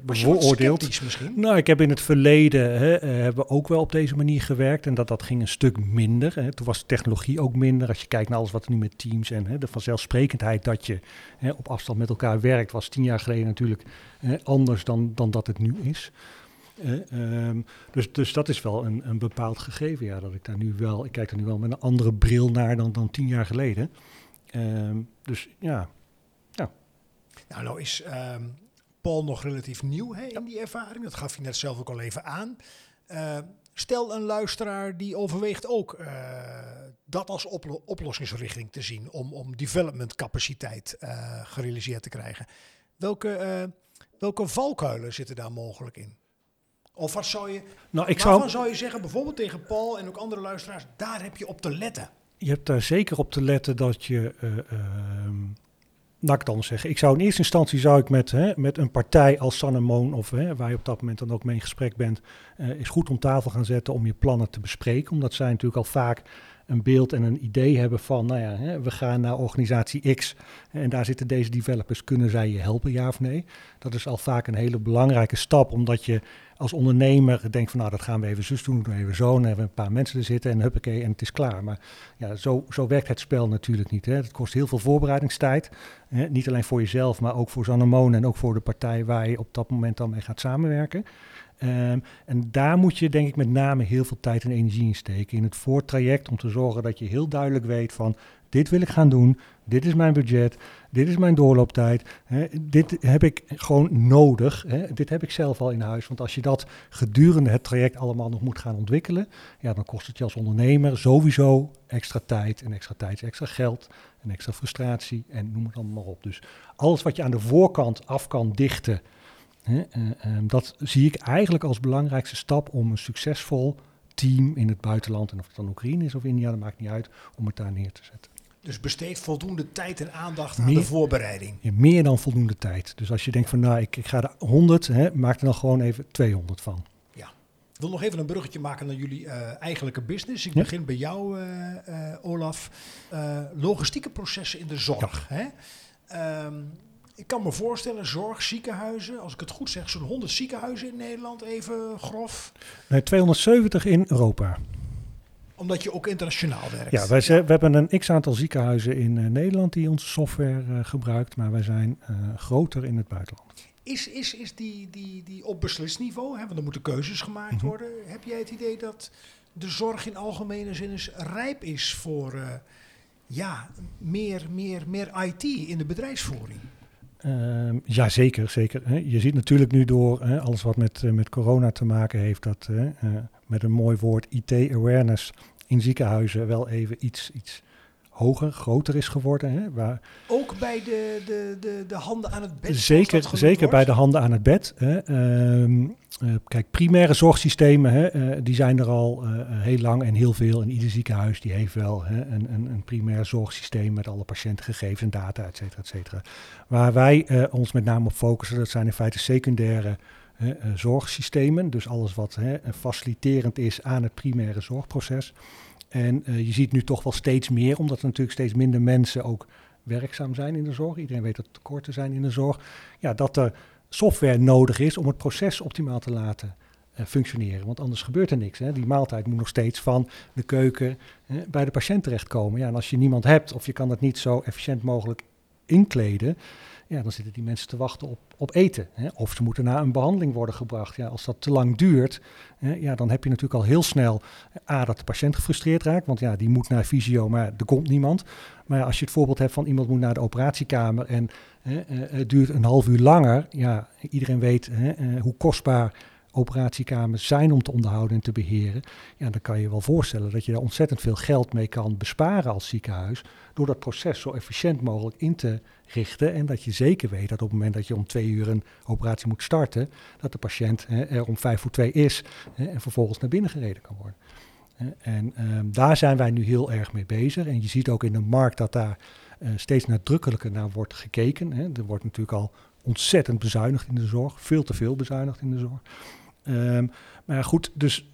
bevooroordeeld. misschien? Nou, ik heb in het verleden hè, hebben ook wel op deze manier gewerkt en dat, dat ging een stuk minder. Hè. Toen was de technologie ook minder. Als je kijkt naar alles wat er nu met Teams en hè, de vanzelfsprekendheid dat je hè, op afstand met elkaar werkt, was tien jaar geleden natuurlijk anders dan, dan dat het nu is. Uh, um, dus, dus dat is wel een, een bepaald gegeven. Ja, dat ik daar nu wel, ik kijk er nu wel met een andere bril naar dan, dan tien jaar geleden. Um, dus ja. ja. Nou, nou is um, Paul nog relatief nieuw hè, in die ervaring. Dat gaf je net zelf ook al even aan. Uh, stel een luisteraar die overweegt ook uh, dat als oplo- oplossingsrichting te zien om, om development capaciteit eh, gerealiseerd te krijgen. Welke, eh, welke valkuilen zitten daar mogelijk in? Of wat zou je, Nou, ik waarvan zou, zou je zeggen, bijvoorbeeld tegen Paul en ook andere luisteraars, daar heb je op te letten. Je hebt daar zeker op te letten dat je, eh ehm, laat ik anders zeggen, ik zou in eerste instantie zou ik met, hè, met een partij als Sanemoon of hè, waar je op dat moment dan ook mee in gesprek bent, eh, is goed om tafel gaan zetten om je plannen te bespreken, omdat zij natuurlijk al vaak een beeld en een idee hebben van, nou ja, we gaan naar organisatie X en daar zitten deze developers, kunnen zij je helpen, ja of nee? Dat is al vaak een hele belangrijke stap, omdat je als ondernemer denkt van, nou dat gaan we even zus doen, doen we even zo, dan hebben we een paar mensen er zitten en huppakee en het is klaar. Maar ja, zo, zo werkt het spel natuurlijk niet. Het kost heel veel voorbereidingstijd, hè, niet alleen voor jezelf, maar ook voor Zanemone en ook voor de partij waar je op dat moment dan mee gaat samenwerken. Ehm, en daar moet je denk ik met name heel veel tijd en energie in steken. In het voortraject om te zorgen dat je heel duidelijk weet van dit wil ik gaan doen, dit is mijn budget, dit is mijn doorlooptijd, hè, dit heb ik gewoon nodig, hè, dit heb ik zelf al in huis. Want als je dat gedurende het traject allemaal nog moet gaan ontwikkelen, ja, dan kost het je als ondernemer sowieso extra tijd en extra tijd is extra geld en extra frustratie en noem het allemaal maar op. Dus alles wat je aan de voorkant af kan dichten, dat zie ik eigenlijk als belangrijkste stap om een succesvol team in het buitenland, en of het dan Oekraïne is of India, dat maakt niet uit, om het daar neer te zetten. Dus besteed voldoende tijd en aandacht aan de voorbereiding. Ja, meer dan voldoende tijd. Dus als je denkt van nou, ik, ik ga er 100, hè, maak er dan gewoon even 200 van. Ik wil nog even een bruggetje maken naar jullie eh, eigenlijke business. Ik Ja. begin bij jou, eh, eh, Olaf. Eh, logistieke processen in de zorg. Hè? Ehm, ik kan me voorstellen, zorg, ziekenhuizen. Als ik het goed zeg, zo'n 100 ziekenhuizen in Nederland, even grof. Nee, 270 in Europa. Omdat je ook internationaal werkt. Ja, wij we hebben een x-aantal ziekenhuizen in eh, Nederland die onze software eh, gebruikt, maar wij zijn eh, groter in het buitenland. Is, is, is die, die, die op beslisniveau, hè, want er moeten keuzes gemaakt Mhm. worden. Heb jij het idee dat de zorg in algemene zin eens rijp is voor ja, meer, meer, meer IT in de bedrijfsvoering? Ehm ja, zeker. zeker. Je ziet natuurlijk nu door alles wat met, eh, met corona te maken heeft, dat eh, met een mooi woord IT-awareness in ziekenhuizen wel even iets, iets hoger, groter is geworden. Hè, waar, Ook bij de, de, de, de handen aan het bed? zeker zeker bij de handen aan het bed. Hè. Ehm, eh, kijk, primaire zorgsystemen, hè, eh, die zijn er al eh, heel lang en heel veel. En ieder ziekenhuis die heeft wel hè, een, een, een primair zorgsysteem met alle patiëntengegevens en data, et cetera, et cetera. Waar wij ons met name op focussen, dat zijn in feite secundaire zorgsystemen. Dus alles wat hè, faciliterend is aan het primaire zorgproces. En eh, je ziet nu toch wel steeds meer, omdat er natuurlijk steeds minder mensen ook werkzaam zijn in de zorg. Iedereen weet dat tekorten zijn in de zorg. Ja, dat er software nodig is om het proces optimaal te laten eh, functioneren. Want anders gebeurt er niks. Hè. Die maaltijd moet nog steeds van de keuken bij de patiënt terechtkomen. Ja, en als je niemand hebt of je kan het niet zo efficiënt mogelijk inkleden, ja, dan zitten die mensen te wachten op, op eten. Hè. Of ze moeten naar een behandeling worden gebracht. Ja, als dat te lang duurt, hè, ja, dan heb je natuurlijk al heel snel eh, A, dat de patiënt gefrustreerd raakt. Want ja, die moet naar fysio, maar er komt niemand. Maar als je het voorbeeld hebt van iemand moet naar de operatiekamer en hè, eh, het duurt een half uur langer. Ja, iedereen weet eh, hoe kostbaar operatiekamers zijn om te onderhouden en te beheren. Ja, dan kan je wel voorstellen dat je daar ontzettend veel geld mee kan besparen als ziekenhuis. Door dat proces zo efficiënt mogelijk in te richten. En dat je zeker weet dat op het moment dat je om twee uur een operatie moet starten, dat de patiënt hè, er om vijf voor twee is hè, en vervolgens naar binnen gereden kan worden. En ehm, daar zijn wij nu heel erg mee bezig. En je ziet ook in de markt dat daar eh, steeds nadrukkelijker naar wordt gekeken. Hè. Er wordt natuurlijk al ontzettend bezuinigd in de zorg. Veel te veel bezuinigd in de zorg. Ehm, maar goed, dus...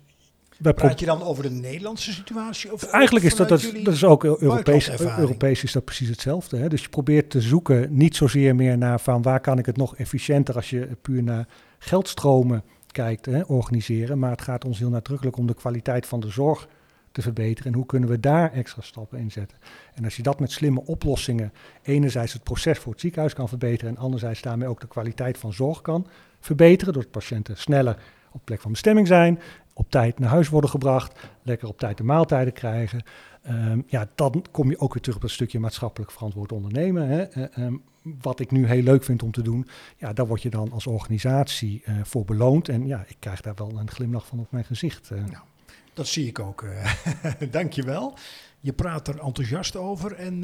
pro- Praat je dan over de Nederlandse situatie? Of Eigenlijk is dat, dat, dat is ook Europees? Europees is dat precies hetzelfde. Hè? Dus je probeert te zoeken niet zozeer meer naar van waar kan ik het nog efficiënter als je puur naar geldstromen kijkt, hè, organiseren. Maar het gaat ons heel nadrukkelijk om de kwaliteit van de zorg te verbeteren en hoe kunnen we daar extra stappen in zetten. En als je dat met slimme oplossingen, enerzijds het proces voor het ziekenhuis kan verbeteren en anderzijds daarmee ook de kwaliteit van zorg kan verbeteren, doordat patiënten sneller op plek van bestemming zijn, op tijd naar huis worden gebracht, lekker op tijd de maaltijden krijgen. Ehm, ja, dan kom je ook weer terug op het stukje maatschappelijk verantwoord ondernemen. Hè. Eh, ehm, wat ik nu heel leuk vind om te doen, ja, daar word je dan als organisatie eh, voor beloond. En ja, ik krijg daar wel een glimlach van op mijn gezicht. eh. Dat zie ik ook. Dankjewel. Je praat er enthousiast over. En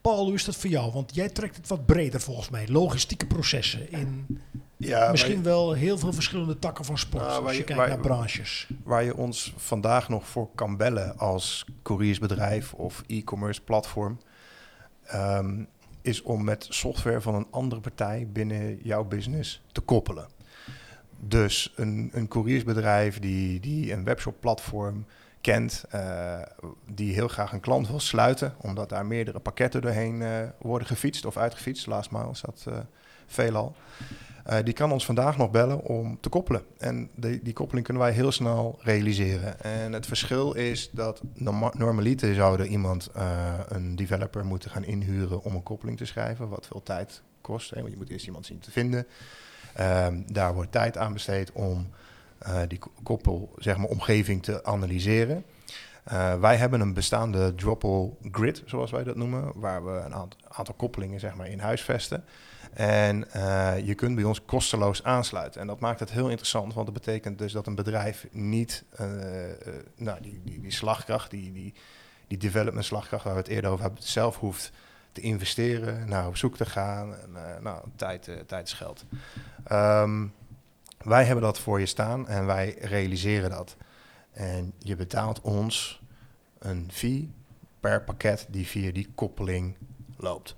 Paul, hoe is dat voor jou? Want jij trekt het wat breder volgens mij. Logistieke processen in Ja, misschien wel heel veel verschillende takken van sport. Nou, als je je- kijkt waar- naar branches. waar je ons vandaag nog voor kan bellen als couriersbedrijf of e-commerce platform, ehm, is om met software van een andere partij binnen jouw business te koppelen. Dus een, een couriersbedrijf die, die een webshop platform kent, eh, die heel graag een klant wil sluiten, omdat daar meerdere pakketten doorheen eh, worden gefietst of uitgefietst. Last mile is dat eh, veelal. Eh, die kan ons vandaag nog bellen om te koppelen. En die, die koppeling kunnen wij heel snel realiseren. En het verschil is dat norma- normaliter zou er iemand, eh, een developer, moeten gaan inhuren om een koppeling te schrijven, wat veel tijd kost. Hè, want je moet eerst iemand zien te vinden. Ehm, daar wordt tijd aan besteed om eh, die ko- koppel, zeg maar, omgeving te analyseren. Wij hebben een bestaande Drupal grid, zoals wij dat noemen, waar we een aantal, aantal koppelingen zeg maar, in huisvesten. En eh, je kunt bij ons kosteloos aansluiten. En dat maakt het heel interessant, want dat betekent dus dat een bedrijf niet eh, eh, nou, die, die, die slagkracht, die, die, die development slagkracht waar we het eerder over hebben, zelf hoeft te investeren, naar op zoek te gaan. En, nou, tijd, tijd geld. Ehm, wij hebben dat voor je staan en wij realiseren dat. En je betaalt ons een fee per pakket die via die koppeling loopt.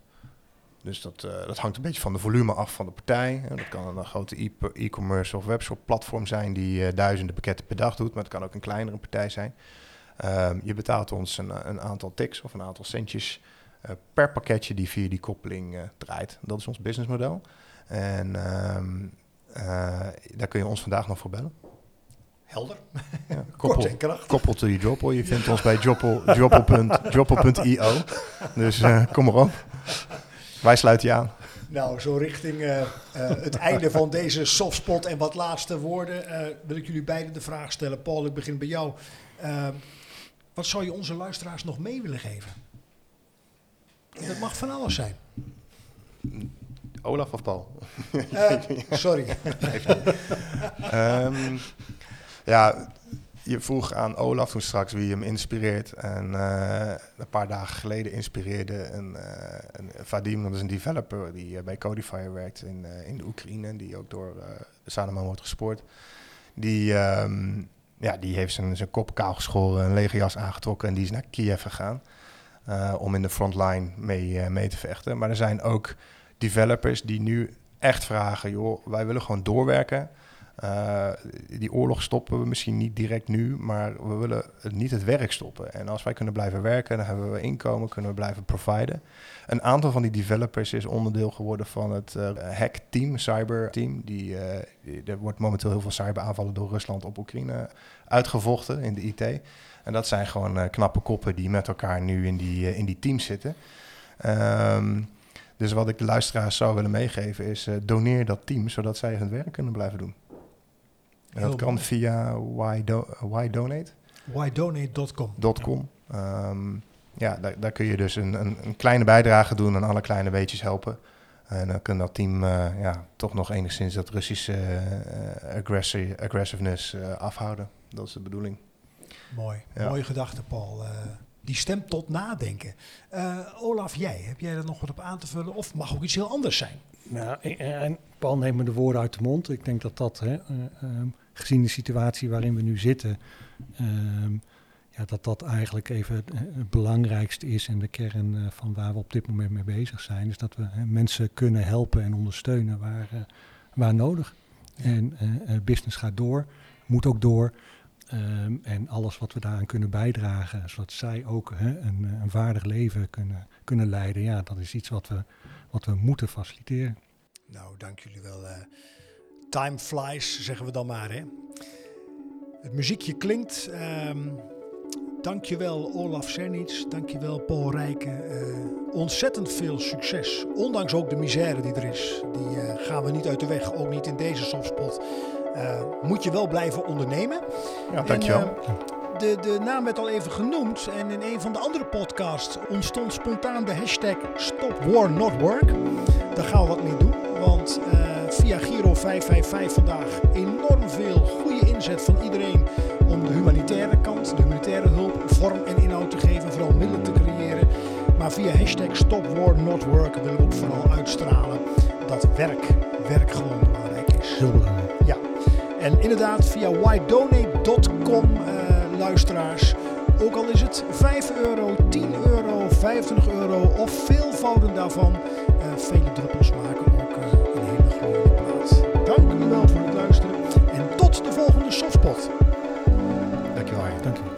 Dus dat, eh, dat hangt een beetje van de volume af van de partij. Dat kan een grote e-commerce of webshop platform zijn die eh, duizenden pakketten per dag doet, maar het kan ook een kleinere partij zijn. Ehm, je betaalt ons een, een aantal tics of een aantal centjes eh, per pakketje die via die koppeling draait. Dat is ons businessmodel. En ehm, eh, daar kun je ons vandaag nog voor bellen. Helder. Ja, Kort koppel, en krachtig. je Droppel. Je vindt ons bij droppel- droppel.io. Droppel.io. Dus kom maar op. Wij sluiten je aan. Nou, zo richting eh, eh, het einde van deze softspot en wat laatste woorden eh, wil ik jullie beiden de vraag stellen. Paul, ik begin bij jou. Wat zou je onze luisteraars nog mee willen geven? Dat mag van alles zijn. Olaf of Paul? Sorry. Ehm, ja, je vroeg aan Olaf toen straks wie hem inspireert. En eh, een paar dagen geleden inspireerde een, eh, een Vadim, dat is een developer die eh, bij Codifier werkt in, in de Oekraïne. Die ook door uh, wordt gespoord. Die, ehm, ja, die heeft zijn, zijn kop kaal geschoren, een lege jas aangetrokken en die is naar Kiev gegaan. om in de frontline mee, mee te vechten. Maar er zijn ook developers die nu echt vragen, joh, wij willen gewoon doorwerken. Uh, die oorlog stoppen we misschien niet direct nu, maar we willen niet het werk stoppen. En als wij kunnen blijven werken, dan hebben we inkomen, kunnen we blijven providen. Een aantal van die developers is onderdeel geworden van het uh, hack-team, cyber-team. Uh, die, er wordt momenteel heel veel cyberaanvallen door Rusland op Oekraïne uitgevochten in de IT. En dat zijn gewoon knappe koppen die met elkaar nu in die, in die teams zitten. Um, dus wat ik de luisteraars zou willen meegeven is doneer dat team, zodat zij hun werk kunnen blijven doen. En dat kan via why, do, why donate. Whydonate.com. .com. Um, ja, daar, daar, kun je dus een, een, een, kleine bijdrage doen en alle kleine beetjes helpen. En dan kan dat team uh, ja, toch nog enigszins dat Russische uh, agressi aggressiveness uh, afhouden. Dat is de bedoeling. Mooi, ja. mooie gedachte Paul. Uh, die stemt tot nadenken. Uh, Olaf, jij, heb jij er nog wat op aan te vullen? Of mag ook iets heel anders zijn? Nou, en Paul neemt me de woorden uit de mond. Ik denk dat dat, hè, uh, um, gezien de situatie waarin we nu zitten, um, ja, dat dat eigenlijk even het, belangrijkste is en de kern uh, van waar we op dit moment mee bezig zijn. Dus dat we mensen kunnen helpen en ondersteunen waar, uh, waar nodig. Ja. En uh, business gaat door, moet ook door. Um, en alles wat we daaraan kunnen bijdragen, zodat zij ook een, een waardig leven kunnen, kunnen leiden, ja, dat is iets wat we, wat we moeten faciliteren. Nou, dank jullie wel. Time flies, zeggen we dan maar. Hè? Het muziekje klinkt. Um, dankjewel Olaf Sernits, dankjewel Paul Rijken. Uh, ontzettend veel succes, ondanks ook de misère die er is. Die uh, gaan we niet uit de weg, ook niet in deze softspot. Uh, moet je wel blijven ondernemen. Ja, dankjewel. En, de, de naam werd al even genoemd en in een van de andere podcasts ontstond spontaan de hashtag Stop War Not Work. Daar gaan we wat mee doen, want uh, via Giro 555 vandaag enorm veel goede inzet van iedereen om de humanitaire kant, de humanitaire hulp, vorm en inhoud te geven, vooral middelen te creëren. Maar via hashtag StopWarNotWork willen we ook vooral uitstralen dat werk, werk gewoon belangrijk is. Heel belangrijk. Ja, en inderdaad via whydonate.com uh, luisteraars. Ook al is het 5 euro, 10 euro, 25 euro of veelvouden daarvan. Uh, vele druppels maken Dank u wel voor het luisteren en tot de volgende Softpot. Dankjewel. Dankjewel.